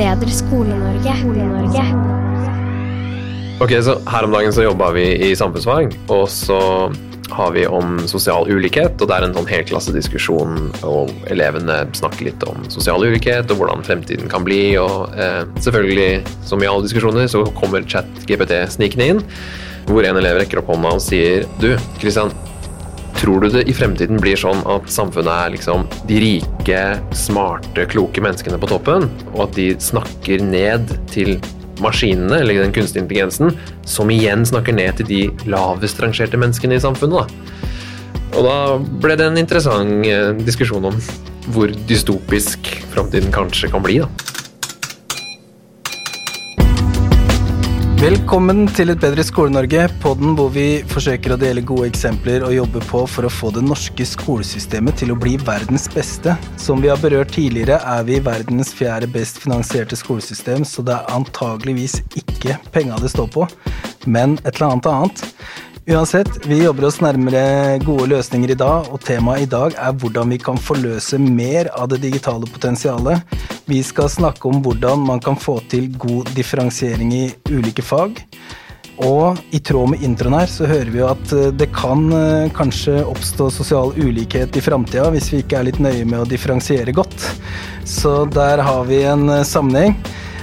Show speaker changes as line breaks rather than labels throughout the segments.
bedre Skole-Norge. Skole-Norge.
Ok, så Her om dagen så jobba vi i samfunnsfag, og så har vi om sosial ulikhet. og Det er en sånn helklassediskusjon, og elevene snakker litt om sosial ulikhet og hvordan fremtiden kan bli. og eh, Selvfølgelig, som i alle diskusjoner, så kommer chat-GPT snikende inn, hvor en elev rekker opp hånda og sier Du, Kristian, tror du det i fremtiden blir sånn at samfunnet er liksom de rike, smarte, kloke menneskene på toppen, og at de snakker ned til maskinene, eller den kunstige intelligensen, som igjen snakker ned til de lavest rangerte menneskene i samfunnet. Da. Og da ble det en interessant eh, diskusjon om hvor dystopisk framtiden kanskje kan bli. da.
Velkommen til Et bedre Skole-Norge, podden hvor vi forsøker å dele gode eksempler og jobbe på for å få det norske skolesystemet til å bli verdens beste. Som vi har berørt tidligere, er vi verdens fjerde best finansierte skolesystem, så det er antageligvis ikke penga det står på, men et eller annet annet. Uansett, vi jobber oss nærmere gode løsninger i dag, og temaet i dag er hvordan vi kan forløse mer av det digitale potensialet. Vi skal snakke om hvordan man kan få til god differensiering i ulike fag. Og i tråd med introen her, så hører vi jo at eh, det kan eh, kanskje oppstå sosial ulikhet i framtida hvis vi ikke er litt nøye med å differensiere godt. Så der har vi en eh, sammenheng.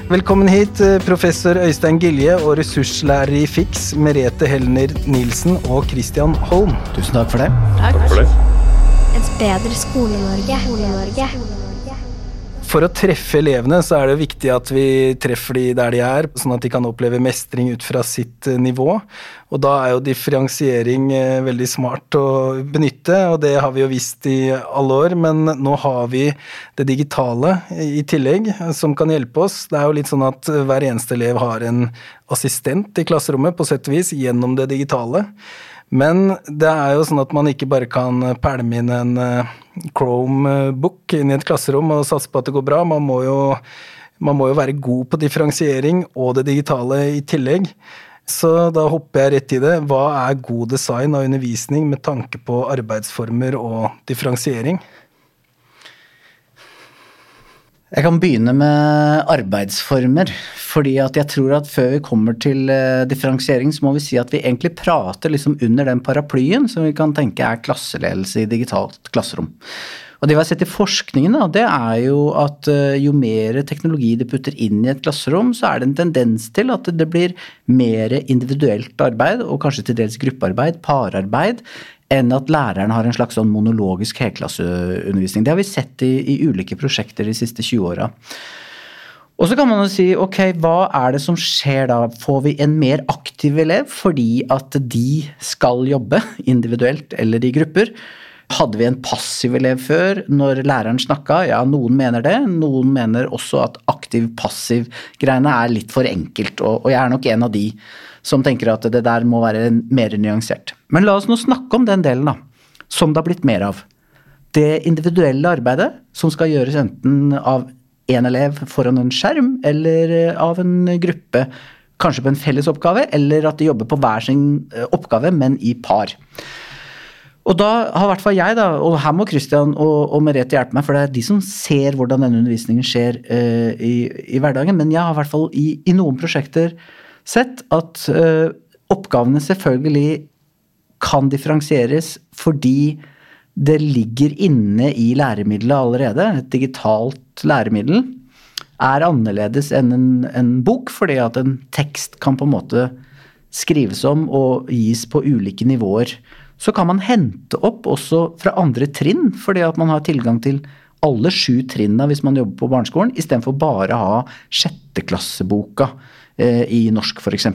Velkommen hit, professor Øystein Gilje og ressurslærer i FIX, Merete Helner Nilsen og Christian Holm.
Tusen takk for det.
Takk for det.
Et bedre Skole-Norge. Skole-Norge.
For å treffe elevene så er det viktig at vi treffer de der de er, sånn at de kan oppleve mestring ut fra sitt eh, nivå. Og da er jo differensiering eh, veldig smart å benytte, og det har vi jo visst i alle år. Men nå har vi det digitale i tillegg som kan hjelpe oss. Det er jo litt sånn at hver eneste elev har en assistent i klasserommet, på sett og vis, gjennom det digitale. Men det er jo sånn at man ikke bare kan pælme inn en eh, Chromebook inn i et klasserom og satse på at det går bra. Man må jo, man må jo være god på differensiering og det digitale i tillegg. Så da hopper jeg rett i det. Hva er god design av undervisning med tanke på arbeidsformer og differensiering?
Jeg kan begynne med arbeidsformer. Fordi at jeg tror at før vi kommer til eh, differensiering, så må vi si at vi egentlig prater liksom under den paraplyen som vi kan tenke er klasseledelse i digitalt klasserom. Og det vi har sett i forskningen, da, det er jo at eh, jo mer teknologi du putter inn i et klasserom, så er det en tendens til at det blir mer individuelt arbeid, og kanskje til dels gruppearbeid, pararbeid, enn at læreren har en slags sånn monologisk helklasseundervisning. Det har vi sett i, i ulike prosjekter de siste 20 åra. Og så kan man jo si ok, hva er det som skjer da? Får vi en mer aktiv elev fordi at de skal jobbe individuelt eller i grupper? Hadde vi en passiv elev før når læreren snakka? Ja, noen mener det. Noen mener også at aktiv-passiv-greiene er litt for enkelt, og, jeg er nok en av de som tenker at det der må være mer nyansert. Men la oss nå snakke om den delen, da. Som det har blitt mer av. Det individuelle arbeidet som skal gjøres enten av én elev foran en skjerm, eller av en gruppe. Kanskje på en felles oppgave, eller at de jobber på hver sin eh, oppgave, men i par. Og da har i hvert fall jeg, da, og her må Christian og, og Merete hjelpe meg, for det er de som ser hvordan denne undervisningen skjer uh, i, i, hverdagen. Men jeg har i hvert fall i, i noen prosjekter sett at uh, oppgavene selvfølgelig kan differensieres fordi det ligger inne i læremiddelet allerede. Et digitalt læremiddel er annerledes enn en, en, bok, fordi at en tekst kan på en måte skrives om og gis på ulike nivåer. Så kan man hente opp også fra andre trinn, fordi at man har tilgang til alle sju trinna hvis man jobber på barneskolen, istedenfor bare å ha sjetteklasseboka i norsk, f.eks.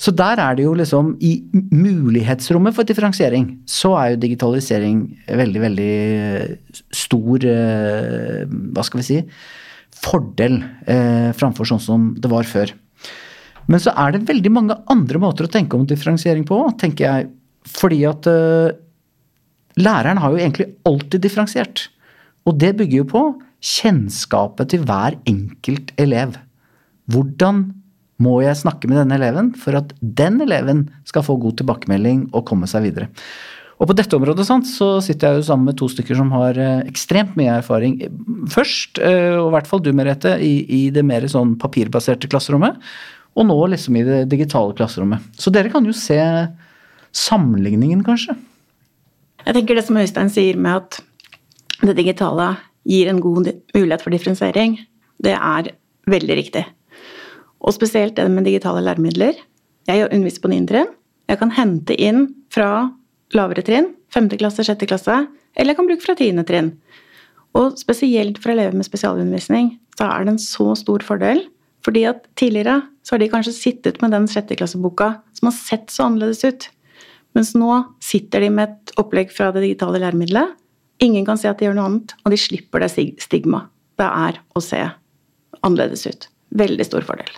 Så der er det jo liksom I mulighetsrommet for differensiering så er jo digitalisering veldig, veldig stor eh, Hva skal vi si fordel eh, framfor sånn som det var før. Men så er det veldig mange andre måter å tenke om differensiering på, tenker jeg. Fordi at eh, læreren har jo egentlig alltid differensiert. Og det bygger jo på kjennskapet til hver enkelt elev. Hvordan må jeg snakke med denne eleven for at den eleven skal få god tilbakemelding og komme seg videre. Og på dette området sant, så sitter jeg jo sammen med to stykker som har eh, ekstremt mye erfaring. Først, eh, og i hvert fall du Merete, i, i det mer sånn papirbaserte klasserommet. Og nå liksom i det digitale klasserommet. Så dere kan jo se sammenligningen, kanskje.
Jeg tenker det som Øystein sier med at det digitale gir en god mulighet for differensiering, det er veldig riktig. Og spesielt det med digitale læremidler. Jeg underviser på 9. trinn. Jeg kan hente inn fra lavere trinn, 5. klasse, 6. klasse, eller jeg kan bruke fra 10. trinn. Og spesielt for elever med spesialundervisning så er det en så stor fordel. Fordi at tidligere så har de kanskje sittet med den sjetteklasseboka som har sett så annerledes ut. Mens nå sitter de med et opplegg fra det digitale læremiddelet. Ingen kan se at de gjør noe annet, og de slipper det stigma det er å se annerledes ut. Veldig stor fordel.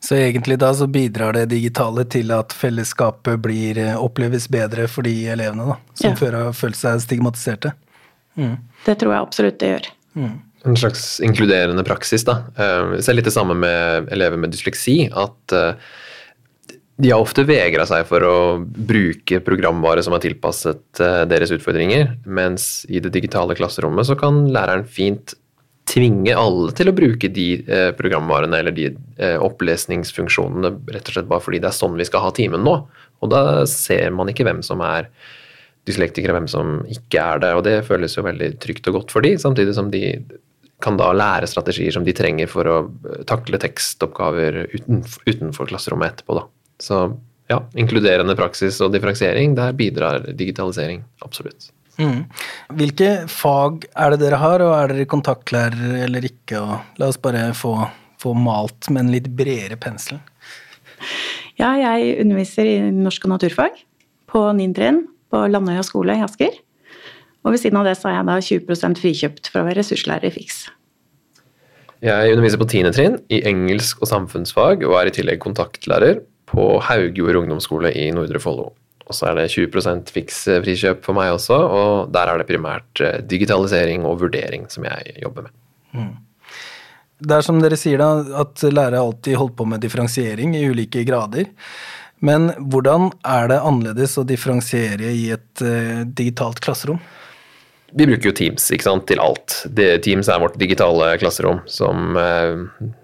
Så egentlig da så bidrar det digitale til at fellesskapet blir, eh, oppleves bedre for de elevene da, som
Ja.
før har følt seg stigmatiserte.
Det tror jeg absolutt det gjør.
En slags inkluderende praksis. da. Vi Jeg ser litt det samme med elever med dysleksi. At eh, de har ofte vegra seg for å bruke programvare som er tilpasset eh, deres utfordringer, mens i det digitale klasserommet så kan læreren fint tvinge alle til å bruke de eh, programvarene eller de eh, opplesningsfunksjonene rett og slett bare fordi det er sånn vi skal ha timen nå. Og da ser man ikke hvem som er dyslektikere, hvem som ikke er det. Og det føles jo veldig trygt og godt for de, samtidig som de kan da lære strategier som de trenger for å eh, takle tekstoppgaver utenfor, utenfor klasserommet etterpå. Da. Så ja, inkluderende praksis og differensiering, der bidrar digitalisering absolutt.
Mm. Hvilke fag er det dere har, og er dere kontaktlærere eller ikke? Og la oss bare få, få malt med en litt bredere pensel.
Ja, jeg underviser i norsk og naturfag på 9. trinn på Landøya skole i Asker. Og ved siden av det så er jeg da 20 frikjøpt for å være ressurslærer i FIX.
Jeg underviser på 10. trinn i engelsk og samfunnsfag, og er i tillegg kontaktlærer på Haugjord ungdomsskole i Nordre Follo. Og så er det 20% fiks frikjøp for meg også, og der er det primært eh, digitalisering og vurdering som jeg jobber med.
Det er som dere sier da, at lærere alltid holdt på med differensiering i ulike grader. Men hvordan er det annerledes å differensiere i et uh, digitalt klasserom?
Vi bruker jo Teams ikke sant, til alt. Det, Teams er vårt digitale klasserom. som eh,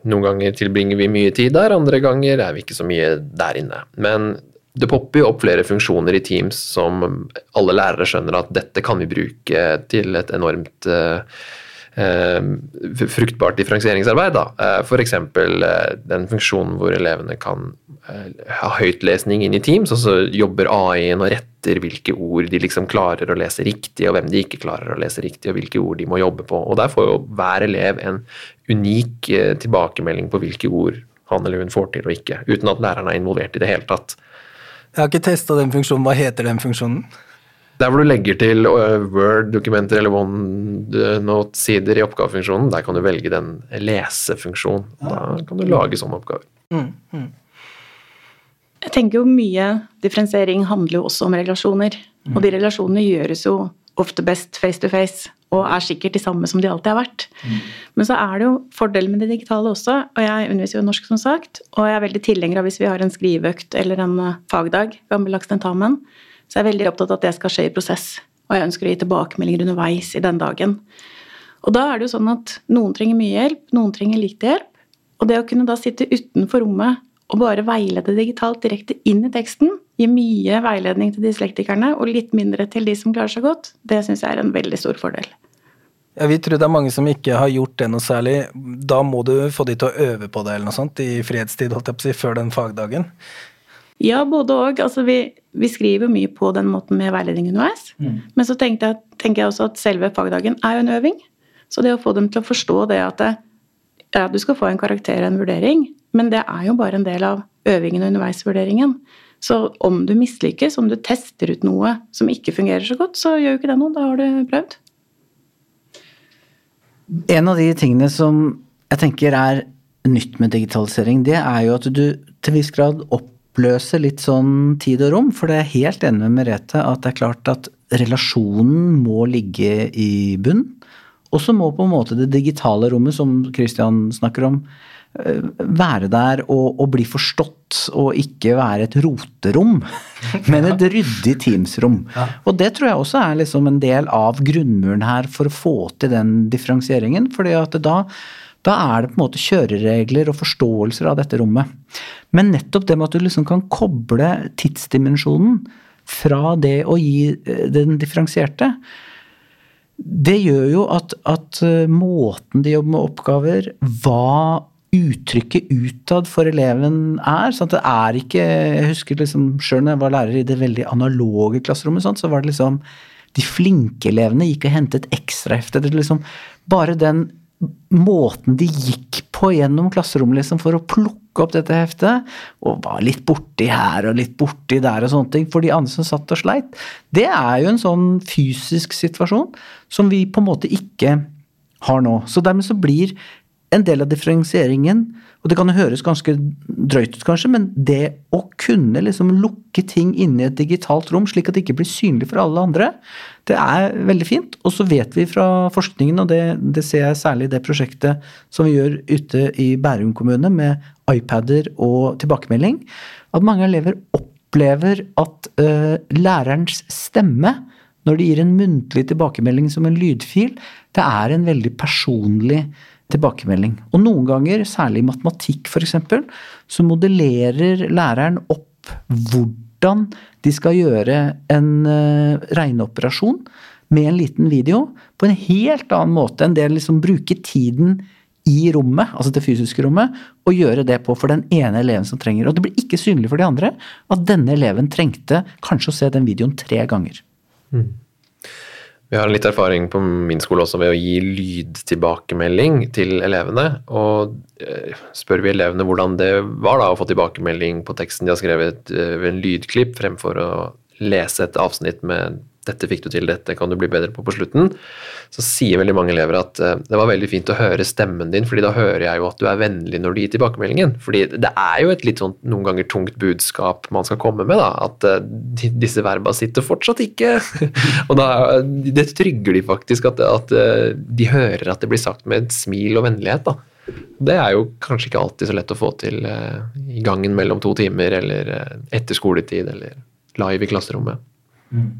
Noen ganger tilbringer vi mye tid der, andre ganger er vi ikke så mye der inne. Men det popper jo opp flere funksjoner i Teams som alle lærere skjønner at dette kan vi bruke til et enormt eh, eh, fruktbart differensieringsarbeid. Da. Eh, F.eks. Eh, den funksjonen hvor elevene kan ha høytlesning inn i Teams, og så jobber AI-en og retter hvilke ord de liksom klarer å lese riktig, og hvem de ikke klarer å lese riktig, og hvilke ord de må jobbe på. Og Der får jo hver elev en unik tilbakemelding på hvilke ord han eller hun får til og ikke, uten at læreren er involvert i det hele tatt.
Jeg har ikke testa den funksjonen. Hva heter den funksjonen?
Der hvor du legger til øh, Word-dokumenter eller OneNote-sider i oppgavefunksjonen, der kan du velge den lesefunksjonen. Da kan du lage sånne oppgaver.
Jeg tenker jo mye differensiering handler jo også om relasjoner. Og de relasjonene gjøres jo ofte best face to face, og er sikkert de samme som de alltid har vært. Men så er det jo fordelen med det digitale også, og jeg underviser jo norsk som sagt, og jeg er veldig tilhenger av hvis vi har en skriveøkt eller en eh, fagdag, gammeldags tentamen, så jeg er veldig opptatt av at det skal skje i prosess. Og jeg ønsker å gi tilbakemeldinger underveis i den dagen. Og da er det jo sånn at noen trenger mye hjelp, noen trenger lite hjelp. Og det å kunne da sitte utenfor rommet og bare veilede digitalt direkte inn i teksten, gi mye veiledning til dyslektikerne og litt mindre til de som klarer seg godt, det syns jeg er en veldig stor fordel.
Ja, vi tror det er mange som ikke har gjort det noe særlig. Da må du få de til å øve på det eller noe sånt i fredstid, holdt jeg på å si, før den fagdagen.
Ja, både òg. Altså, vi, vi skriver mye på den måten med veiledning underveis. Men så jeg, tenker jeg også at selve fagdagen er jo en øving. Så det å få dem til å forstå det at det, ja, du skal få en karakter og en vurdering, men det er jo bare en del av øvingen og underveisvurderingen. Så om du mislykkes, om du tester ut noe som ikke fungerer så godt, så gjør jo ikke det noe. Da har du prøvd.
En av de tingene som jeg tenker er nytt med digitalisering, det er jo at du til viss grad oppløser litt sånn tid og rom. For det er helt enig med Merete at det er klart at relasjonen må ligge i bunn. Og så må på en måte det digitale rommet, som Christian snakker om, eh, være der og, og bli forstått, og ikke være et roterom, men et ryddig Teams-rom. Og det tror jeg også er liksom en del av grunnmuren her for å få til den differensieringen. fordi at da da er det på en måte kjøreregler og forståelser av dette rommet. Men nettopp det med at du liksom kan koble tidsdimensjonen fra det å gi eh, den differensierte, det gjør jo at, at eh, måten de jobber med oppgaver, hva uttrykket utad for eleven er. sånn at det er ikke Jeg husker liksom sjøl når jeg var lærer i det veldig analoge klasserommet, sånn, så var det liksom De flinke elevene gikk og hentet ekstrahefte. Liksom, bare den måten de gikk på gjennom klasserommet liksom, for å plukke opp dette heftet, og var litt borti her og litt borti der og sånne ting, for de andre som satt og sleit, det er jo en sånn fysisk situasjon som vi på en måte ikke har nå. Så dermed så blir en del av differensieringen og det kan jo høres ganske drøyt ut, kanskje, men det å kunne liksom lukke ting inne i et digitalt rom, slik at det ikke blir synlig for alle andre, det er veldig fint. Og så vet vi fra forskningen, og det, det ser jeg særlig i det prosjektet som vi gjør ute i Bærum kommune med iPader og tilbakemelding, at mange elever opplever at uh, lærerens stemme når de gir en muntlig tilbakemelding som en lydfil, det er en veldig personlig tilbakemelding. Og noen ganger, særlig i matematikk f.eks., så modellerer læreren opp hvordan de skal gjøre en uh, regneoperasjon med en liten video på en helt annen måte enn det å liksom bruke tiden i rommet, altså det fysiske rommet, og gjøre det på for den ene eleven som trenger. Og det blir ikke synlig for de andre at denne eleven trengte kanskje å se den videoen tre ganger. Mm.
Vi har litt erfaring på min skole også ved å gi lydtilbakemelding til elevene. Og eh, spør vi elevene hvordan det var da å få tilbakemelding på teksten de har skrevet eh, ved en lydklipp, fremfor å lese et avsnitt med 'dette fikk du til, dette kan du bli bedre på på slutten', så sier veldig mange elever at uh, det var veldig fint å høre stemmen din, fordi da hører jeg jo at du er vennlig når du gir tilbakemeldingen. Fordi det er jo et litt sånn noen ganger tungt budskap man skal komme med, da. At uh, disse verba sitter fortsatt ikke. og da, det trygger de faktisk, at, at uh, de hører at det blir sagt med et smil og vennlighet, da. Det er jo kanskje ikke alltid så lett å få til i gangen mellom to timer, eller etter skoletid, eller live i klasserommet. Mm.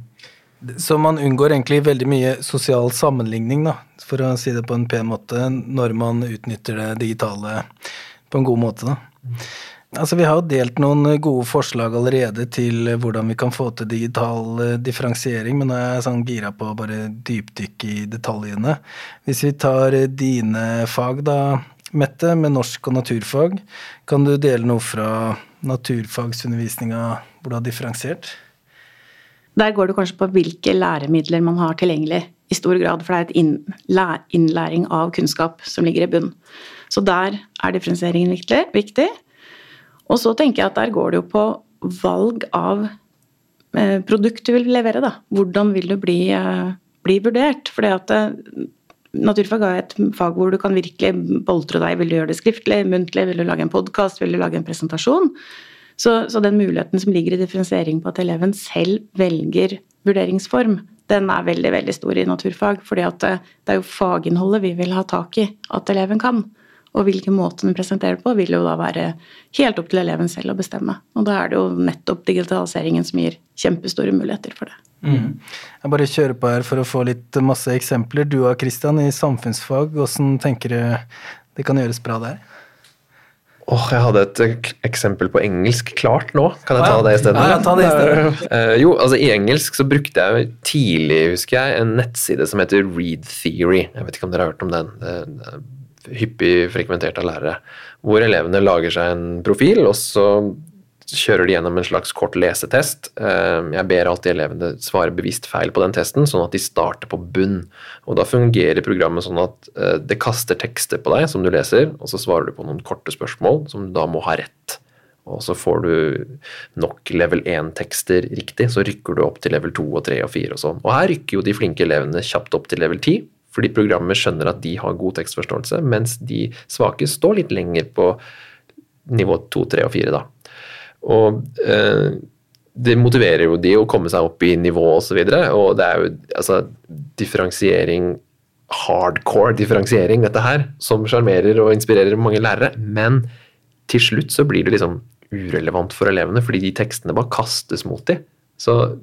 Så man unngår egentlig veldig mye sosial sammenligning, da, for å si det på en pen måte, når man utnytter det digitale på en god måte. Da. Altså, vi har jo delt noen gode forslag allerede til hvordan vi kan få til digital eh, differensiering, men nå er jeg sånn gira på å bare dypdykke i detaljene. Hvis vi tar dine fag, da, Mette, med norsk og naturfag, kan du dele noe fra naturfagsundervisninga hvor du har differensiert?
Der går det kanskje på hvilke læremidler man har tilgjengelig i stor grad, for det er et innlæring av kunnskap som ligger i bunn. Så der er differensieringen viktig. Og så tenker jeg at der går det jo på valg av eh, produkt du vil levere, da. Hvordan vil du bli, eh, bli vurdert? Fordi at eh, naturfag er et fag hvor du kan virkelig boltre deg. Vil du gjøre det skriftlig, muntlig, vil du lage en podkast, vil du lage en presentasjon? Så, så, den muligheten som ligger i differensiering på at eleven selv velger vurderingsform, den er veldig veldig stor i naturfag. fordi det, det er jo faginnholdet vi vil ha tak i at eleven kan. Og hvilken måte den presenterer på, vil jo da være helt opp til eleven selv å bestemme. Og da er det jo nettopp digitaliseringen som gir kjempestore muligheter for det. Mm.
Jeg bare kjører på her for å få litt masse eksempler. Du og Kristian i samfunnsfag, hvordan tenker du det kan gjøres bra der?
Åh, oh, jeg hadde et eksempel på engelsk klart nå. Kan jeg ta det i stedet?
Ja, ta det i stedet.
Uh, jo, altså I engelsk så brukte jeg tidlig husker jeg, en nettside som heter Read Theory. Jeg vet ikke om dere har hørt om den. Det er hyppig frekventert av lærere. Hvor elevene lager seg en profil, og så kjører de gjennom en slags kort lesetest. Ehm, jeg ber alltid elevene svare bevisst feil på den testen, sånn at de starter på bunn. Og Da fungerer programmet sånn at eh, det kaster tekster på deg som du leser, og så svarer du på noen korte spørsmål som du da må ha rett. Og så får du nok level 1-tekster riktig, så rykker du opp til level 2 og 3 og 4 og sånn. Og her rykker jo de flinke elevene kjapt opp til level 10, fordi programmet skjønner at de har god tekstforståelse, mens de svake står litt lenger på nivå 2, 3 og 4, da. Og eh, det motiverer jo de å komme seg opp i nivå osv. Og, så og det er jo altså differensiering hardcore differensiering, dette her, som sjarmerer og inspirerer mange lærere. Men til slutt så blir det liksom urelevant for elevene, fordi de tekstene bare kastes mot dem. Så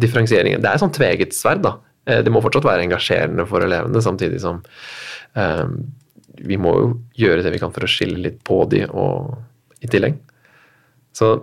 differensieringen Det er sånn tveget sverd, da. Eh, det må fortsatt være engasjerende for elevene, samtidig som um, vi må jo gjøre det vi kan for å skille litt på de og i tillegg. Så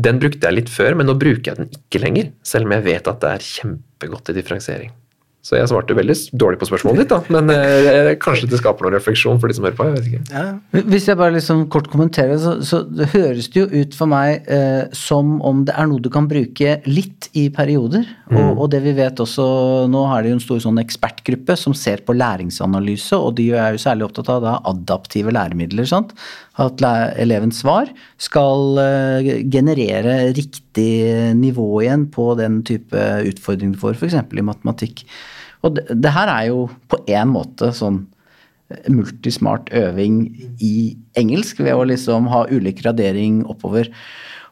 den brukte jeg litt før, men nå bruker jeg den ikke lenger. Selv om jeg vet at det er kjempegodt i differensiering. Så jeg svarte veldig dårlig på spørsmålet ditt, da. Men eh, kanskje det skaper noen refleksjon for de som hører på. jeg vet ikke.
Ja.
Hvis jeg bare liksom kort kommenterer, så, så det høres det jo ut for meg eh, som om det er noe du kan bruke litt i perioder. Og, og det vi vet også, nå har de jo en stor sånn ekspertgruppe som ser på læringsanalyse, og de er jo særlig opptatt av da adaptive læremidler. sant? At elevens svar skal eh, generere riktig nivå igjen på den type utfordring du får, f.eks. i matematikk. Og det, det her er jo på en måte sånn multismart øving i engelsk ved å liksom ha ulik gradering oppover.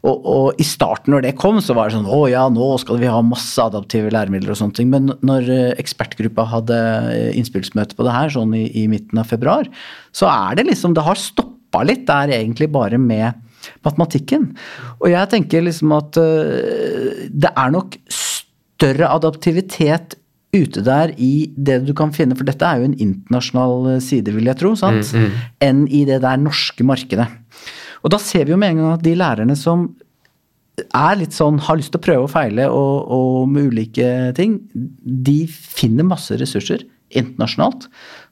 Og, og i starten når det kom, så var det sånn å ja, nå skal vi ha masse adaptive læremidler og sånne ting. Men når eh, ekspertgruppa hadde eh, innspillsmøte på det her sånn i, i midten av februar, så er det liksom Det har stoppa litt der egentlig bare med matematikken. Og jeg tenker liksom at eh, det er nok større adaptivitet ute der i det du kan finne, for dette er jo en internasjonal eh, side, vil jeg tro, sant? enn i det der norske markedet. Og da ser vi jo med en gang at de lærerne som er litt sånn, har lyst til å prøve og feile og, og med ulike ting, de finner masse ressurser internasjonalt.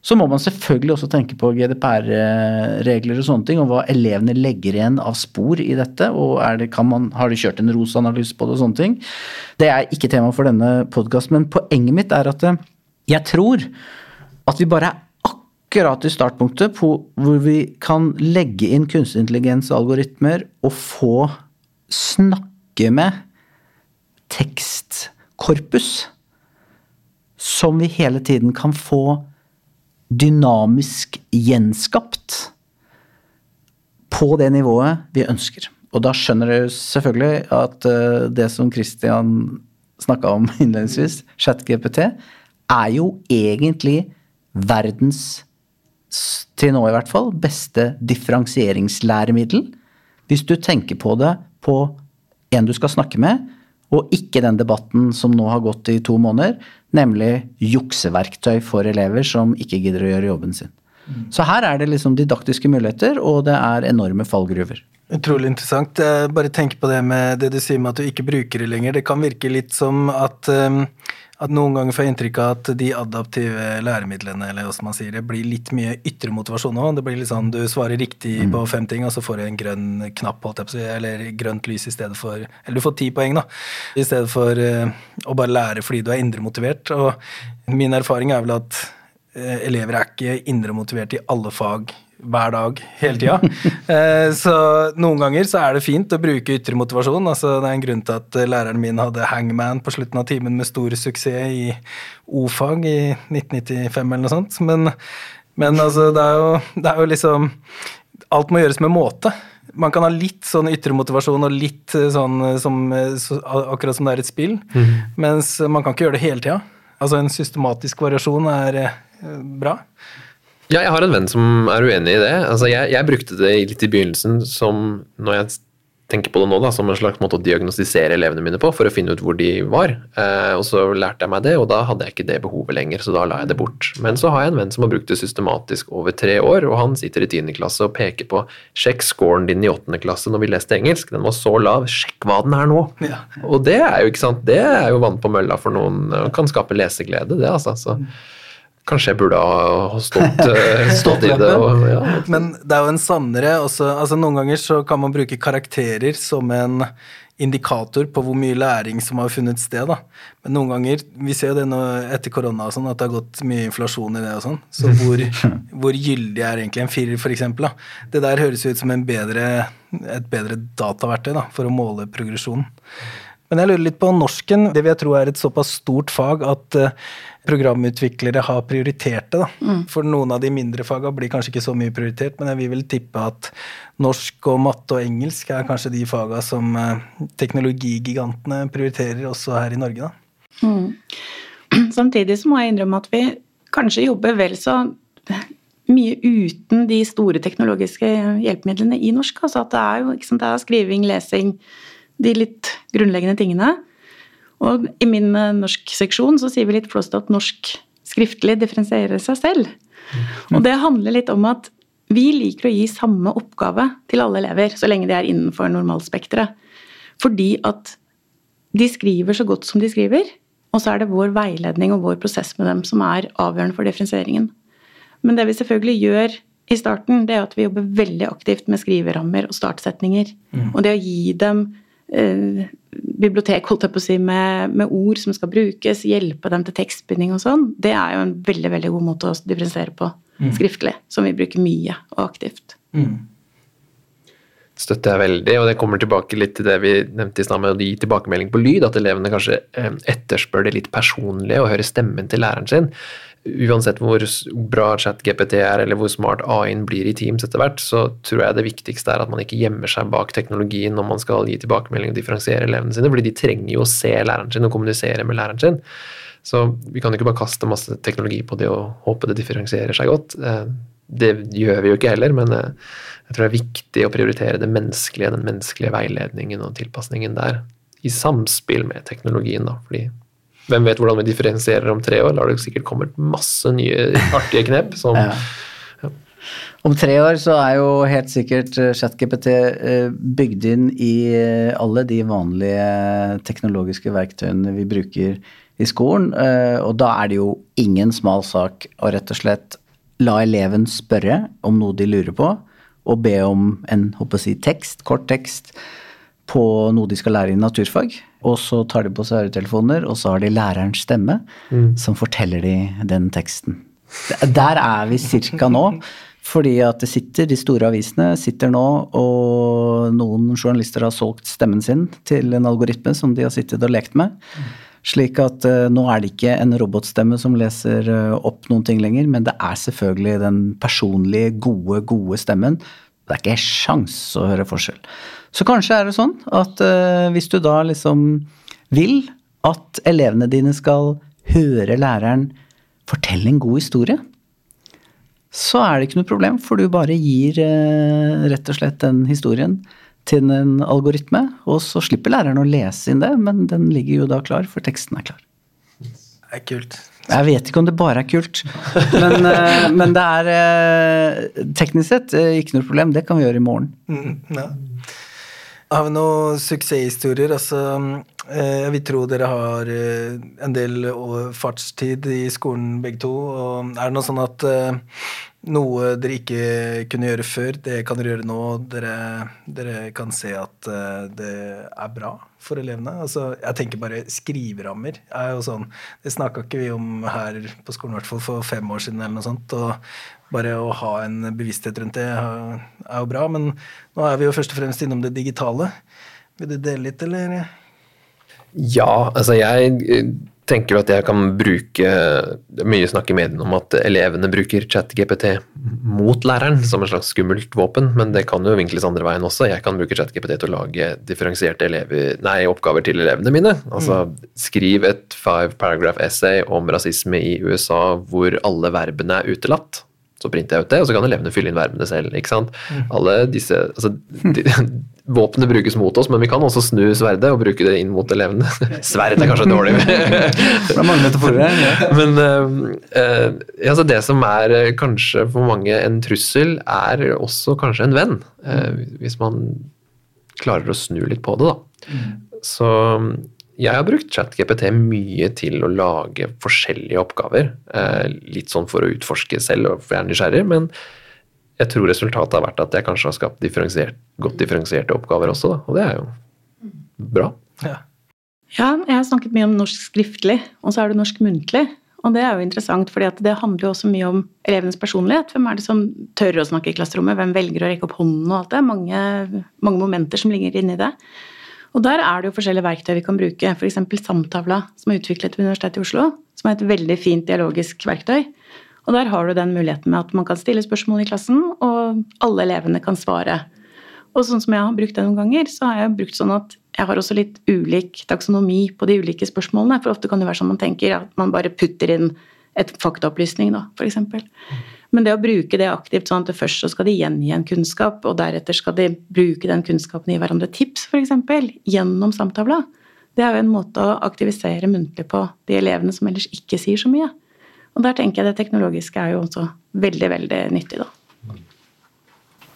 Så må man selvfølgelig også tenke på GDPR-regler og sånne ting, og hva elevene legger igjen av spor i dette. og er det, man, Har de kjørt en ROS-analyse på det og sånne ting? Det er ikke tema for denne podkasten, men poenget mitt er at eh, jeg tror at vi bare er akkurat i startpunktet på hvor vi kan legge inn kunstig intelligens-algoritmer og få snakke med tekstkorpus som vi hele tiden kan få dynamisk gjenskapt på det nivået vi ønsker. Og da skjønner du selvfølgelig at eh, det som Christian snakka om innledningsvis, ChatGPT, er jo egentlig verdens, til nå i hvert fall, beste differensieringslæremiddel. Hvis du tenker på det på en du skal snakke med, og ikke den debatten som nå har gått i to måneder, nemlig jukseverktøy for elever som ikke gidder å gjøre jobben sin. Så her er det liksom didaktiske muligheter, og det er enorme fallgruver.
Utrolig interessant. Bare tenk på det med det du sier med at du ikke bruker det lenger. Det kan virke litt som at, um, at noen ganger får jeg inntrykk av at de adaptive læremidlene eller hvordan man sier det, blir litt mye ytre motivasjon òg. Det blir litt sånn du svarer riktig på fem ting, og så får du en grønn knapp, eller grønt lys i stedet for Eller du får ti poeng, da, i stedet for uh, å bare lære fordi du er indre motivert. Og min erfaring er vel at eh, elever er ikke indre motivert i alle fag hver dag hele tida. Eh, så noen ganger så er det fint å bruke ytre motivasjon. Altså, det er en grunn til at eh, læreren min hadde hangman på slutten av timen med stor suksess i O-fag i 1995 eller noe sånt. Men, men altså, det er, jo, det er jo liksom Alt må gjøres med måte. Man kan ha litt sånn ytre motivasjon og litt eh, sånn som, akkurat som det er et spill, mens man kan ikke gjøre det hele tida. Altså en systematisk variasjon er bra.
Ja, jeg har en venn som er uenig i det. Altså, jeg, jeg brukte det litt i begynnelsen som, når jeg tenker på det nå, da, som en slags måte å diagnostisere elevene mine på, for å finne ut hvor de var. Eh, og så lærte jeg meg det, og da hadde jeg ikke det behovet lenger, så da la jeg det bort. Men så har jeg en venn som har brukt det systematisk over tre år, og han sitter i 10. klasse og peker på sjekk scoren din i 8. klasse når vi leste engelsk, den var så lav, sjekk hva den er nå.
Ja.
Og det er jo ikke sant, det er jo vann på mølla for noen, og kan skape leseglede, det altså. Så kanskje jeg burde ha stått, eh, stått i det. Og, ja.
Men det er jo en sannere også, altså Noen ganger så kan man bruke karakterer som en indikator på hvor mye læring som har funnet sted. da. Men noen ganger, vi ser jo det nå etter korona og sånn, at det har gått mye inflasjon i det og sånn. Så hvor, hvor gyldig er egentlig en firer, for eksempel, da. Det der høres ut som en bedre, et bedre dataverktøy da, for å måle progresjonen. Men jeg lurer litt på norsken. Det vil jeg tro er et såpass stort fag at eh, programutviklere har prioritert det. Da. For noen av de mindre faga blir kanskje ikke så mye prioritert, men jeg vil vel tippe at norsk og matte og engelsk er kanskje de faga som eh, teknologigigantene prioriterer også her i Norge. Da.
Samtidig så må jeg innrømme at vi kanskje jobber vel så mye uten de store teknologiske hjelpemidlene i norsk. Altså at det er jo sant, det er skriving, lesing, de litt grunnleggende tingene. Og i min eh, norskseksjon så sier vi litt flåst at norsk skriftlig differensierer seg selv. Og det handler litt om at vi liker å gi samme oppgave til alle elever, så lenge de er innenfor normalspekteret. Fordi at de skriver så godt som de skriver, og så er det vår veiledning og vår prosess med dem som er avgjørende for differensieringen. Men det vi selvfølgelig gjør i starten, det er at vi jobber veldig aktivt med skriverammer og startsetninger. Mm. Og det å gi dem eh, bibliotek, holdt jeg på å si, med, med, ord som skal brukes, hjelpe dem til tekstbinding og sånn, det er jo en veldig, veldig god måte å differensiere på mm. skriftlig, som vi bruker mye og aktivt. Mm.
Støtter jeg veldig, og det kommer tilbake litt til det vi nevnte i stad med å gi tilbakemelding på lyd, at elevene kanskje eh, etterspør det litt personlige og hører stemmen til læreren sin uansett hvor bra ChatGPT er, eller hvor smart AI-en blir i Teams etter hvert, så tror jeg det viktigste er at man ikke gjemmer seg bak teknologien når man skal gi tilbakemelding og differensiere elevene sine, fordi de trenger jo å se læreren sin og kommunisere med læreren sin. Så vi kan ikke bare kaste masse teknologi på det og håpe det differensierer seg godt. Det gjør vi jo ikke heller, men eh, jeg tror det er viktig å prioritere det menneskelige, den menneskelige veiledningen og tilpasningen der, i samspill med teknologien, da. fordi hvem vet hvordan vi differensierer om tre år? Da har det sikkert kommet masse nye artige knep. som ja.
Ja. Om tre år så er jo helt sikkert eh, ChatGPT eh, bygd inn i alle de vanlige teknologiske verktøyene vi bruker i skolen. Og da er det jo ingen smal sak å rett og slett la eleven spørre om noe de lurer på, og be om en jeg, tekst, kort tekst på noe de skal lære i naturfag. Og så tar de på seg øretelefoner, og så har de lærerens stemme mm. som forteller de den teksten. Der er vi cirka nå. Fordi at det sitter, de store avisene sitter nå, og noen journalister har solgt stemmen sin til en algoritme som de har sittet og lekt med. Slik at uh, nå er det ikke en robotstemme som leser uh, opp noen ting lenger, men det er selvfølgelig den personlige, gode, gode stemmen. Det er ikke sjans å høre forskjell. Så kanskje er det sånn at uh, hvis du da liksom vil at elevene dine skal høre læreren fortelle en god historie, så er det ikke noe problem, for du bare gir rett og slett den historien til en algoritme, og så slipper læreren å lese inn det, men den ligger jo da klar, for teksten er klar.
Det er kult.
Jeg vet ikke om det bare er kult, men, uh, men det er teknisk sett ikke noe problem. Det kan vi gjøre i morgen. Mm, ja.
Har vi noen suksesshistorier? Altså, eh, jeg vil tro dere har eh, en del fartstid i skolen begge to. Og er det noe sånn at eh, noe dere ikke kunne gjøre før, det kan dere gjøre nå? Dere, dere kan se at det er bra for elevene? Altså, jeg tenker bare skriverammer. er jo sånn, Det snakka ikke vi om her på skolen hvert fall for fem år siden. eller noe sånt, og bare å ha en bevissthet rundt det er jo bra. Men nå er vi jo først og fremst innom det digitale. Vil du dele litt, eller?
Ja, altså jeg eh, du at jeg kan bruke Mye snakk i mediene om at elevene bruker ChatGPT mot læreren som en slags skummelt våpen, men det kan jo vinkles andre veien også. Jeg kan bruke ChatGPT til å lage differensierte elever, nei, oppgaver til elevene mine. Altså mm. skriv et five paragraph essay om rasisme i USA hvor alle verbene er utelatt. Så printer jeg ut det, og så kan elevene fylle inn verbene selv. ikke sant? Mm. Alle disse, altså, de, Våpenet brukes mot oss, men vi kan også snu sverdet og bruke det inn mot elevene. Sverd er kanskje dårlig.
det er.
Men uh, altså det som er uh, kanskje for mange en trussel, er også kanskje en venn. Uh, hvis man klarer å snu litt på det, da. Mm. Så jeg har brukt ChatGPT mye til å lage forskjellige oppgaver. Eh, litt sånn for å utforske selv og for jeg er nysgjerrig, men jeg tror resultatet har vært at jeg kanskje har skapt differensiert, godt differensierte oppgaver også, da. og det er jo bra.
Ja. ja, jeg har snakket mye om norsk skriftlig, og så er det norsk muntlig. Og det er jo interessant, for det handler jo også mye om elevenes personlighet. Hvem er det som tør å snakke i klasserommet? Hvem velger å rekke opp hånden og alt det? Mange, mange momenter som ligger inni det. Og der er det jo forskjellige verktøy vi kan bruke. F.eks. Samtavla, som er utviklet ved Universitetet i Oslo. Som er et veldig fint dialogisk verktøy. Og der har du den muligheten med at man kan stille spørsmål i klassen, og alle elevene kan svare. Og sånn som jeg har brukt det noen ganger, så har jeg brukt sånn at jeg har også litt ulik taksonomi på de ulike spørsmålene. For ofte kan det være sånn man tenker at man bare putter inn et faktaopplysning, da, f.eks. Men det å bruke det aktivt sånn at først så skal de gjengi en kunnskap, og deretter skal de bruke den kunnskapen i hverandre tips, f.eks., gjennom samtavla, det er jo en måte å aktivisere muntlig på de elevene som ellers ikke sier så mye. Og der tenker jeg det teknologiske er jo også veldig, veldig nyttig, da.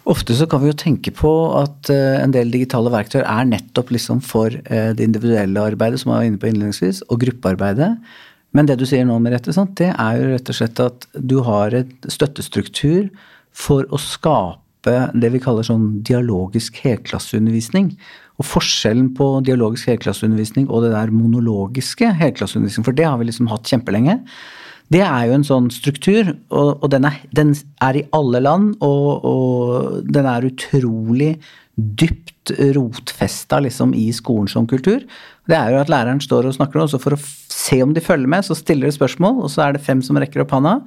Ofte så kan vi jo tenke på at eh, en del digitale verktøy er nettopp liksom for eh, det individuelle arbeidet, som jeg var inne på innledningsvis, og gruppearbeidet. Men det du sier nå, Merete, det er jo rett og slett at du har et støttestruktur for å skape det vi kaller sånn dialogisk helklasseundervisning. Og forskjellen på dialogisk helklasseundervisning og det der monologiske helklasseundervisning, for det har vi liksom hatt kjempelenge, det er jo en sånn struktur, og, og den, er, den, er, i alle land, og, og den er utrolig dypt rotfesta liksom, i skolen som kultur. Det er jo at læreren står og snakker, og så for å se om de følger med, så stiller de spørsmål, og så er det fem som rekker opp handa,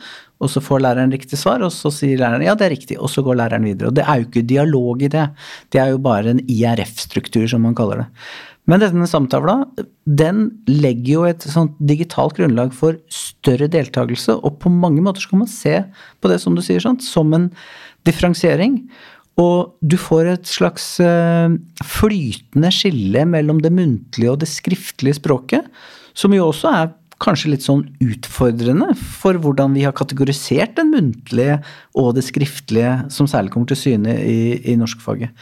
og så får læreren riktig svar, og så sier læreren ja, det er riktig, og så går læreren videre. Og det er jo ikke dialog i det, det er jo bare en IRF-struktur, som man kaller det. Men denne samtavla den legger jo et sånt digitalt grunnlag for større deltakelse, og på mange måter skal man se på det som du sier, sånn, som en differensiering. Og du får et slags eh, flytende skille mellom det muntlige og det skriftlige språket, som jo også er kanskje litt sånn utfordrende for hvordan vi har kategorisert den muntlige og det skriftlige, som særlig kommer til syne i, i norskfaget.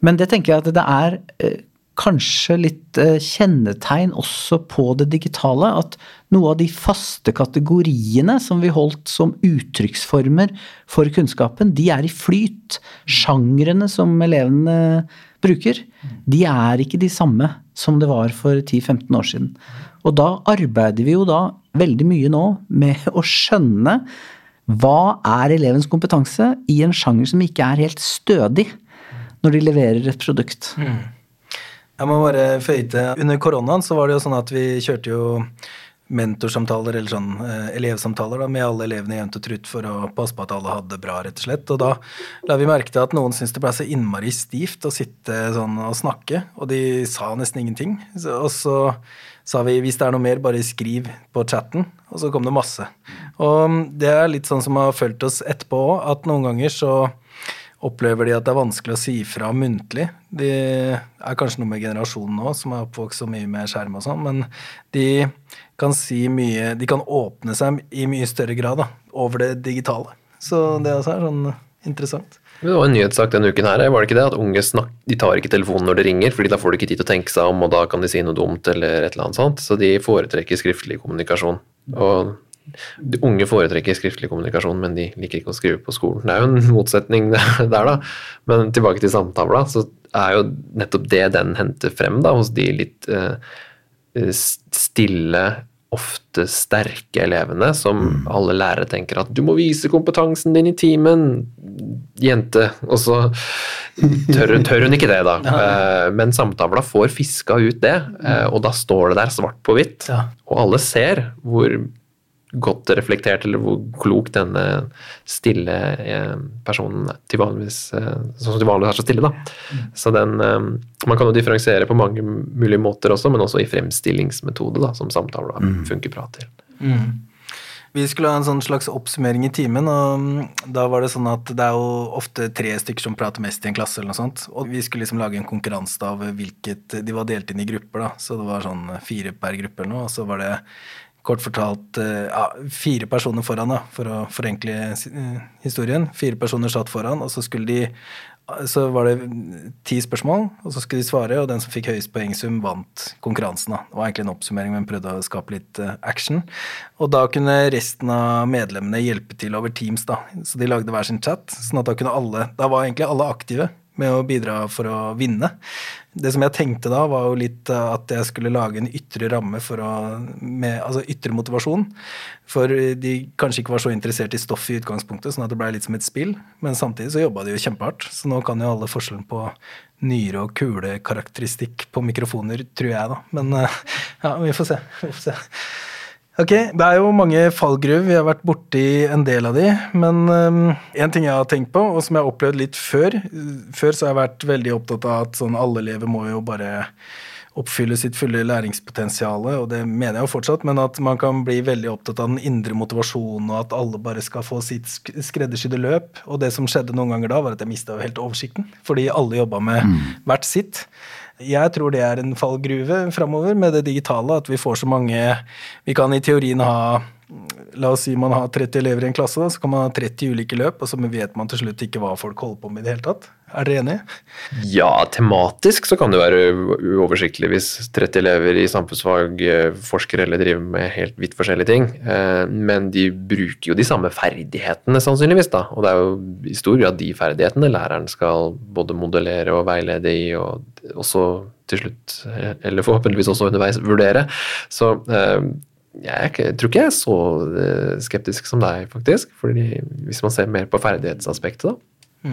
Men det tenker jeg at det er eh, kanskje litt eh, kjennetegn også på det digitale. At noe av de faste kategoriene som vi holdt som uttrykksformer for kunnskapen, de er i flyt. Sjangrene som elevene bruker, de er ikke de samme som det var for 10-15 år siden. Og da arbeider vi jo da veldig mye nå med å skjønne hva er elevens kompetanse i en sjanger som ikke er helt stødig når de leverer et produkt. Mm.
Jeg må bare føye til Under koronaen så var det jo sånn at vi kjørte jo mentorsamtaler eller sånn eh, elevsamtaler da, med alle elevene jevnt og trutt for å passe på at alle hadde det bra, rett og slett. Og da la vi merke til at noen syntes det ble så innmari stivt å sitte sånn og snakke, og de sa nesten ingenting. Så, og så sa vi hvis det er noe mer, bare skriv på chatten, og så kom det masse. Og det er litt sånn som har fulgt oss etterpå òg, at noen ganger så opplever de at det er vanskelig å si fra muntlig. De er kanskje noe med generasjonen nå, som er oppvokst så mye med skjerm og sånn, men de kan si mye De kan åpne seg i mye større grad da, over det digitale. Så det også er sånn interessant.
Det var en nyhetssak denne uken her, var det ikke det? At unge snak de tar ikke telefonen når det ringer, fordi da får de ikke tid til å tenke seg om, og da kan de si noe dumt eller et eller annet sånt. Så de foretrekker skriftlig kommunikasjon. Og unge foretrekker skriftlig kommunikasjon, men de liker ikke å skrive på skolen. Det er jo en motsetning der, da. Men tilbake til samtavla, så er jo nettopp det den henter frem da, hos de litt uh, stille, ofte sterke elevene, som mm. alle lærere tenker at 'du må vise kompetansen din i timen', jente. Og så tør, tør hun ikke det, da. Uh, men samtavla får fiska ut det, uh, og da står det der svart på hvitt. Og alle ser hvor godt reflektert, eller hvor klok denne stille eh, personen til vanligvis, sånn som til vanligvis er så stille. da. Mm. Så den, eh, Man kan jo differensiere på mange mulige måter også, men også i fremstillingsmetode, da, som samtaler mm. funker bra til. Mm.
Vi skulle ha en sånn slags oppsummering i timen, og mm, da var det sånn at det er jo ofte tre stykker som prater mest i en klasse, eller noe sånt. Og vi skulle liksom lage en konkurranse av hvilket De var delt inn i grupper, da, så det var sånn fire per gruppe eller noe, og så var det kort fortalt eh, ja, fire personer foran, da, for å forenkle eh, historien. Fire personer satt foran, og så skulle de så var det ti spørsmål, og så skulle de svare, og den som fikk høyest poengsum, vant konkurransen. da. Det var egentlig en oppsummering, men prøvde å skape litt uh, action. Og da kunne resten av medlemmene hjelpe til over Teams, da. Så de lagde hver sin chat, sånn at da kunne alle Da var egentlig alle aktive med å bidra for å vinne. Det som jeg tenkte da, var jo litt eh, at jeg skulle lage en ytre ramme for å med, Altså ytre motivasjon. For de kanskje ikke var så interessert i stoffet i utgangspunktet, sånn at det blei litt som et spill. Men samtidig så jobba de jo kjempehardt, så nå kan jo alle forskjellen på nyre- og kulekarakteristikk på mikrofoner, tror jeg, da. Men eh, ja, vi får se. Vi får se. Ok, Det er jo mange fallgruver, vi har vært borti en del av de. Men um, en ting jeg har tenkt på, og som jeg har opplevd litt før Før så har jeg vært veldig opptatt av at sånn alle elever må jo bare oppfylle sitt fulle læringspotensial, og det mener jeg jo fortsatt, men at man kan bli veldig opptatt av den indre motivasjonen, og at alle bare skal få sitt sk- skreddersydde løp. Og det som skjedde noen ganger da, var at jeg mista helt oversikten, fordi alle jobba med hvert sitt. Jeg tror det er en fallgruve framover med det digitale, at vi får så mange Vi kan i teorien ha La oss si man har 30 elever i en klasse, så kan man ha 30 ulike løp, og så vet man til slutt ikke hva folk holder på med i det hele tatt. Er dere enige?
Ja, tematisk så kan det være uoversiktlig hvis 30 elever i samfunnsfag eh, forsker eller driver med helt vidt forskjellige ting. Eh, Men de bruker jo de samme ferdighetene, sannsynligvis. da, Og det er jo i stor grad de ferdighetene læreren skal både modellere og veilede i, og også til slutt, eh, eller forhåpentligvis også underveis, vurdere. Så jeg, tror ikke jeg er så skeptisk som deg, faktisk. fordi hvis man ser mer på ferdighetsaspektet, da.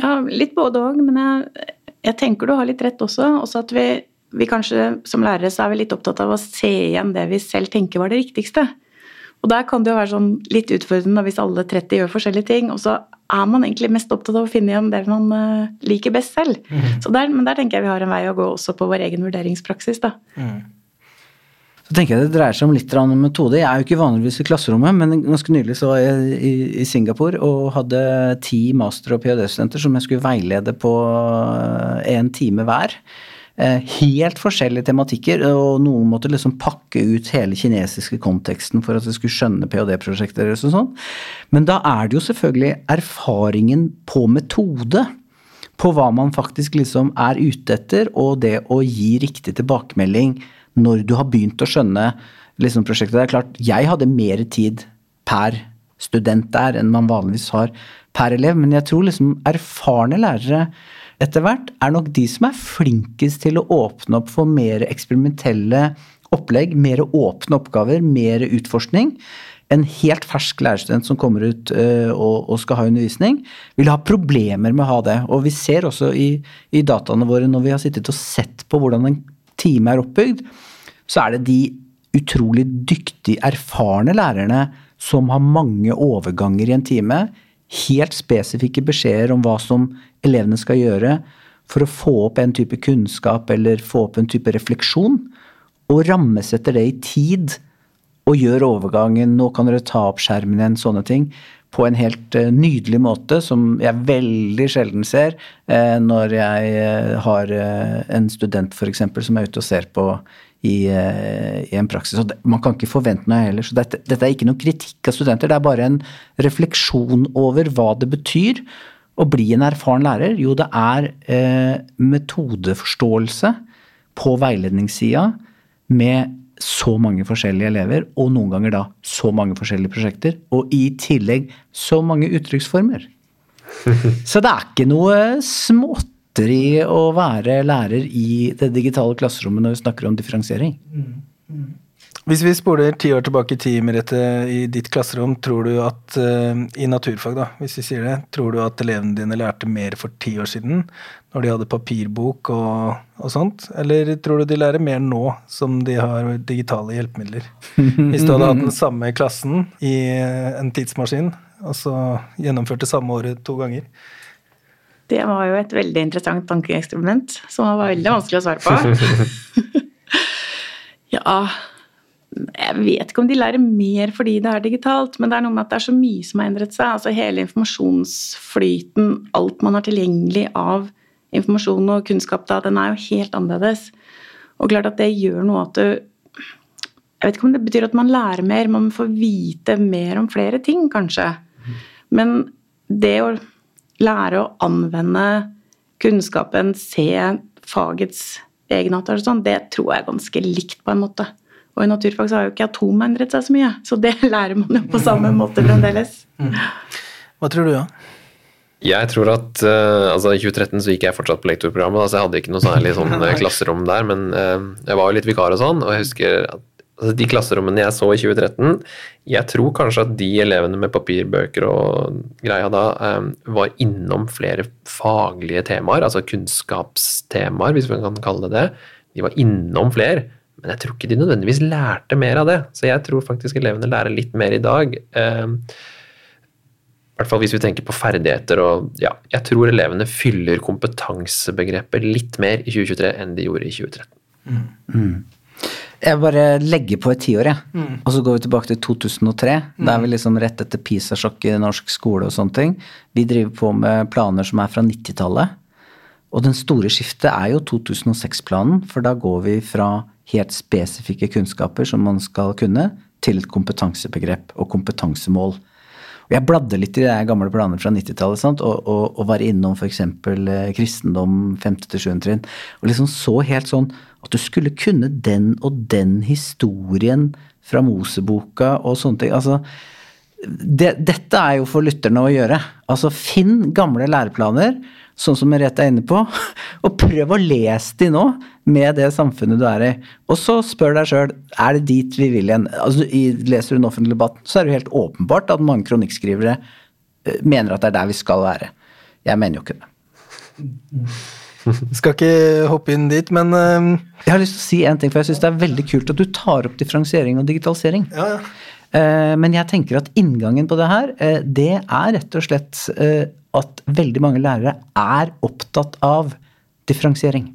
Ja, litt både òg, men jeg, jeg tenker du har litt rett også. Også at vi, vi kanskje som lærere så er vi litt opptatt av å se igjen det vi selv tenker var det riktigste. Og der kan det jo være sånn litt utfordrende hvis alle 30 gjør forskjellige ting, og så er man egentlig mest opptatt av å finne igjen det man eh, liker best selv. Så der, men der tenker jeg vi har en vei å gå også på vår egen vurderingspraksis, da.
Så tenker jeg Det dreier seg om litt om metode. Jeg er jo ikke vanligvis i klasserommet, men ganske nylig så var jeg i, Singapore og hadde ti master- og ph.d.-studenter som jeg skulle veilede på én time hver. Eh, Helt forskjellige tematikker, og noen måtte liksom pakke ut hele kinesiske konteksten for at de skulle skjønne ph.d.-prosjekter og sånn. Men da er det jo selvfølgelig erfaringen på metode på hva man faktisk liksom er ute etter, og det å gi riktig tilbakemelding når du har begynt å skjønne liksom prosjektet. Det er klart, jeg hadde mer tid per student der enn man vanligvis har per elev, men jeg tror liksom erfarne lærere etter hvert er nok de som er flinkest til å åpne opp for mer eksperimentelle opplegg, mer åpne oppgaver, mer utforskning. En helt fersk lærerstudent som kommer ut uh, og, og skal ha undervisning, vil ha problemer med å ha det. Og vi ser også i, i dataene våre når vi har sittet og sett på hvordan en time er oppbygd, så er det de utrolig dyktige, erfarne lærerne som har mange overganger i en time, helt spesifikke beskjeder om hva som elevene skal gjøre for å få opp en type kunnskap eller få opp en type refleksjon, og rammesetter det i tid og gjør overgangen 'nå kan dere ta opp skjermen igjen', sånne ting, på en helt eh, nydelig måte som jeg veldig sjelden ser eh, når jeg eh, har en student f.eks. som er ute og ser på i, i en praksis. Og man kan ikke forvente noe heller. Så dette, dette er ikke noen kritikk av studenter, det er bare en refleksjon over hva det betyr å bli en erfaren lærer. Jo, det er eh, metodeforståelse på veiledningssida med så mange forskjellige elever, og noen ganger da så mange forskjellige prosjekter, og i tillegg så mange uttrykksformer. Så det er ikke noe småtteri å være lærer i det digitale klasserommet når vi snakker om differensiering.
Hvis vi spoler ti år tilbake i tid, Merete, i ditt klasserom, tror du at eh, i naturfag, da, hvis vi sier det, tror du at elevene dine lærte mer for ti år siden, når de hadde papirbok og, og sånt, eller tror du de lærer mer nå som de har digitale hjelpemidler? Hvis du hadde hatt den samme klassen i en tidsmaskin, og så gjennomførte samme året to ganger?
Det var jo et veldig interessant tankeeksperiment som var veldig vanskelig å svare på. ja Jeg vet ikke om de lærer mer fordi det er digitalt, men det er noe med at det er så mye som har endret seg. Altså hele informasjonsflyten, alt man har tilgjengelig av informasjon og kunnskap da, den er jo helt annerledes. Og klart at det gjør noe at du Jeg vet ikke om det betyr at man lærer mer, man får vite mer om flere ting, kanskje. Men det å lære å anvende kunnskapen, se fagets egenart sånn, det tror jeg er ganske likt på en måte. Og i naturfag så har jo ikke atomet endret seg så mye, så det lærer man jo på samme måte fremdeles.
Hva tror du, da?
Jeg tror at uh, altså I 2013 så gikk jeg fortsatt på lektorprogrammet, altså så jeg hadde ikke noe særlig sånn eh, klasserom der. Men uh, jeg var jo litt vikar og sånn, og jeg husker at altså, de klasserommene jeg så i 2013 Jeg tror kanskje at de elevene med papirbøker og greia da um, var innom flere faglige temaer, altså kunnskapstemaer, hvis man kan kalle det det. De var innom flere. Men jeg tror ikke de nødvendigvis lærte mer av det. Så jeg tror faktisk elevene lærer litt mer i dag. Eh, i hvert fall hvis vi tenker på ferdigheter og ja, jeg tror elevene fyller kompetansebegrepet litt mer i 2023 enn de gjorde i 2013.
Jeg bare legger på et tiår, jeg. Og så går vi tilbake til 2003. Da er vi liksom rett etter PISA-sjokket i norsk skole og sånne ting. Vi driver på med planer som er fra 90-tallet. Og den store skiftet er jo 2006-planen, for da går vi fra helt spesifikke kunnskaper som man skal kunne, til et kompetansebegrep og kompetansemål. Og jeg bladde litt i de gamle planene fra 90-tallet og, og, og, var innom f.eks. Eh, kristendom 5.-7. trinn. Og liksom så helt sånn at du skulle kunne den og den historien fra Moseboka og sånne ting. Altså, det, dette er jo for lytterne å gjøre. Altså, finn gamle læreplaner, sånn som Merete er inne på, og prøv å lese de nå med det samfunnet du er i. Og så spør deg sjøl er det dit vi vil igjen. Altså, leser du en offentlig debatt, så er det jo helt åpenbart at mange kronikkskrivere eh, mener at det er der vi skal være. Jeg mener jo ikke det.
Skal ikke hoppe inn dit, men uh,
Jeg har lyst til å si en ting, for jeg syns det er veldig kult at du tar opp differensiering og digitalisering.
ja, ja.
Uh, men jeg tenker at inngangen på det her, uh, det er rett og slett at veldig mange lærere er opptatt av differensiering.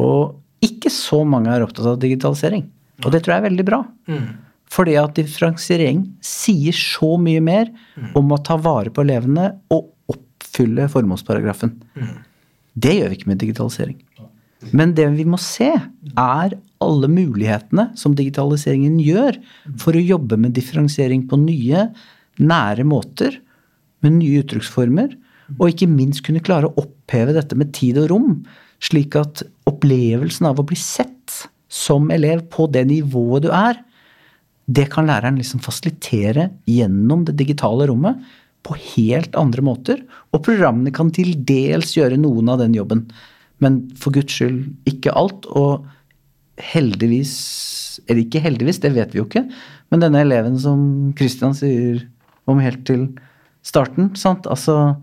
Og ikke så mange er opptatt av digitalisering. Og det tror jeg er veldig bra. Fordi at differensiering sier så mye mer om å ta vare på elevene og oppfylle formålsparagrafen. Det gjør vi ikke med digitalisering. Men det vi må se, er alle mulighetene som digitaliseringen gjør for å jobbe med differensiering på nye, nære måter, med nye uttrykksformer, og ikke minst kunne klare å oppheve dette med tid og rom, slik at opplevelsen av å bli sett som elev på det nivået du er, det kan læreren liksom fasilitere gjennom det digitale rommet på helt andre måter. Og programmene kan til dels gjøre noen av den jobben. Men for guds skyld ikke alt. Og heldigvis Eller ikke heldigvis, det vet vi jo ikke. Men denne eleven som Christian sier om helt til starten, sant. Altså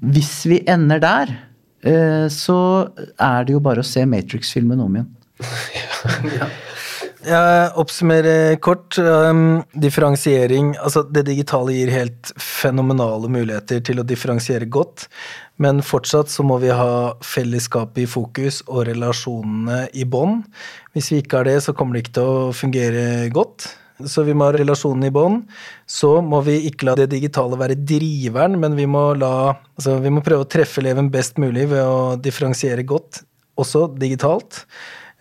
Hvis vi ender der, eh, så er det jo bare å se Matrix-filmen om igjen.
Jeg oppsummerer kort. Um, differensiering Altså, det digitale gir helt fenomenale muligheter til å differensiere godt, men fortsatt så må vi ha fellesskapet i fokus og relasjonene i bånd. Hvis vi ikke har det, så kommer det ikke til å fungere godt. Så vi må ha relasjonen i bånd. Så må vi ikke la det digitale være driveren, men vi må, la, altså vi må prøve å treffe eleven best mulig ved å differensiere godt, også digitalt.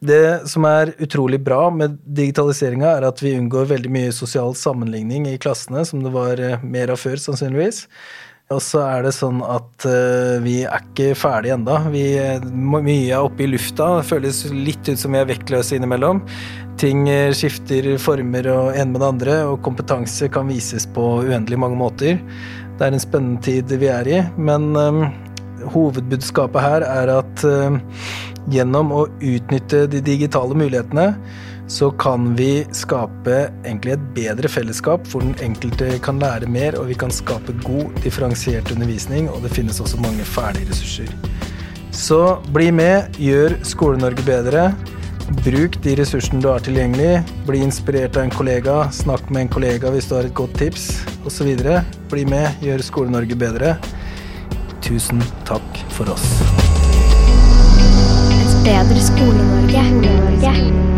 Det som er utrolig bra med digitaliseringa, er at vi unngår veldig mye sosial sammenligning i klassene, som det var eh, mer av før, sannsynligvis. Og så er det sånn at uh, vi er ikke ferdige enda. Vi, mye er oppe i lufta. Det føles litt ut som vi er vektløse innimellom. Ting skifter former og en med det andre, og kompetanse kan vises på uendelig mange måter. Det er en spennende tid vi er i, men um, hovedbudskapet her er at uh, gjennom å utnytte de digitale mulighetene, så kan vi skape egentlig et bedre fellesskap hvor den enkelte kan lære mer, og vi kan skape god, differensiert undervisning, og det finnes også mange ferdige ressurser. Så bli med, gjør Skole-Norge bedre. Bruk de ressursene du har tilgjengelig. Bli inspirert av en kollega, snakk med en kollega hvis du har et godt tips, osv. Bli med, gjør Skole-Norge bedre. Tusen takk for oss.
Et bedre Skole-Norge. Skole-Norge.